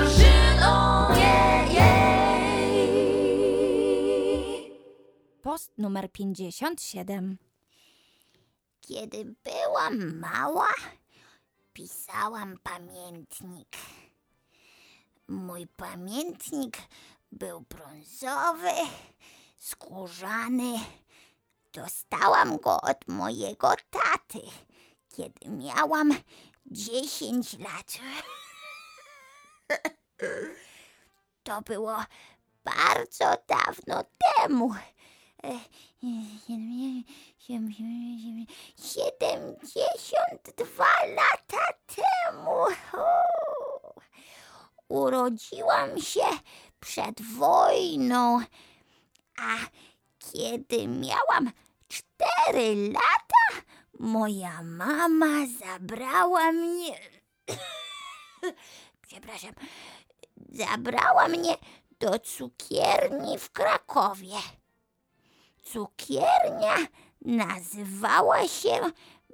Grażyną. Post numer 57. Kiedy byłam mała, pisałam pamiętnik. Mój pamiętnik był brązowy, skórzany. Dostałam go od mojego taty, kiedy miałam 10 lat. To było bardzo dawno temu. Siedemdziesiąt dwa lata temu. Urodziłam się przed wojną, a kiedy miałam cztery lata, moja mama zabrała mnie. Przepraszam, zabrała mnie do cukierni w Krakowie. Cukiernia nazywała się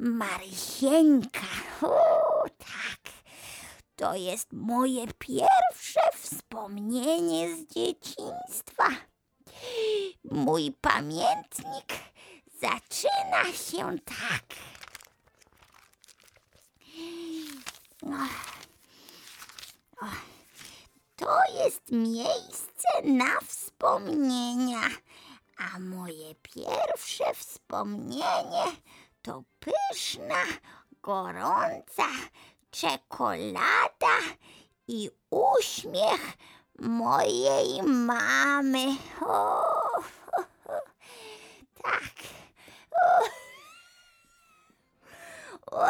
Marysieńka. O, tak. To jest moje pierwsze wspomnienie z dzieciństwa. Mój pamiętnik zaczyna się tak. Miejsce na wspomnienia. A moje pierwsze wspomnienie to pyszna, gorąca czekolada i uśmiech mojej mamy tak. O, o,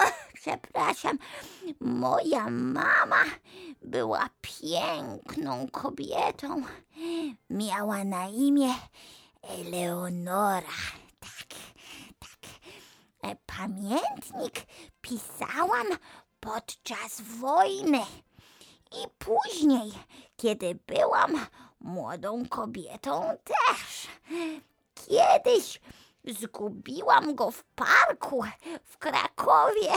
przepraszam, moja mama była piękną kobietą. Miała na imię Eleonora. Tak, tak. E, Pamiętnik pisałam podczas wojny i później, kiedy byłam młodą kobietą też. Kiedyś zgubiłam go w parku w Krakowie.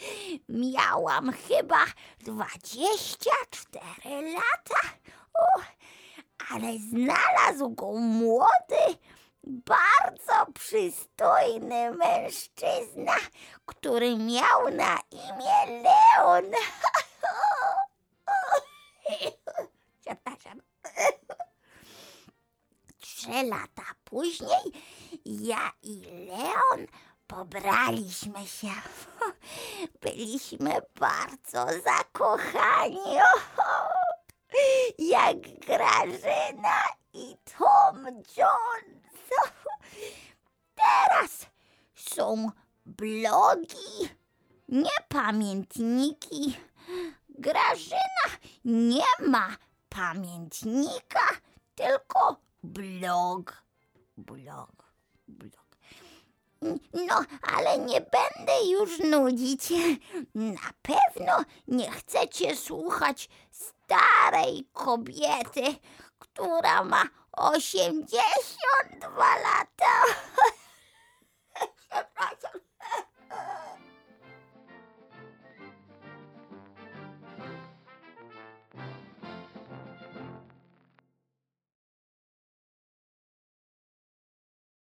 Miałam chyba 24 lata. O, ale znalazł go młody, bardzo przystojny mężczyzna, który miał na imię Leon. Trzy lata później ja i Leon pobraliśmy się. Byliśmy bardzo zakochani. Jak Grażyna i Tom Jones. Teraz są blogi, nie pamiętniki. Grażyna nie ma pamiętnika, tylko blog. Blog, blog. No, ale nie będę już nudzić. Na pewno nie chcecie słuchać starej kobiety, która ma 82 lata.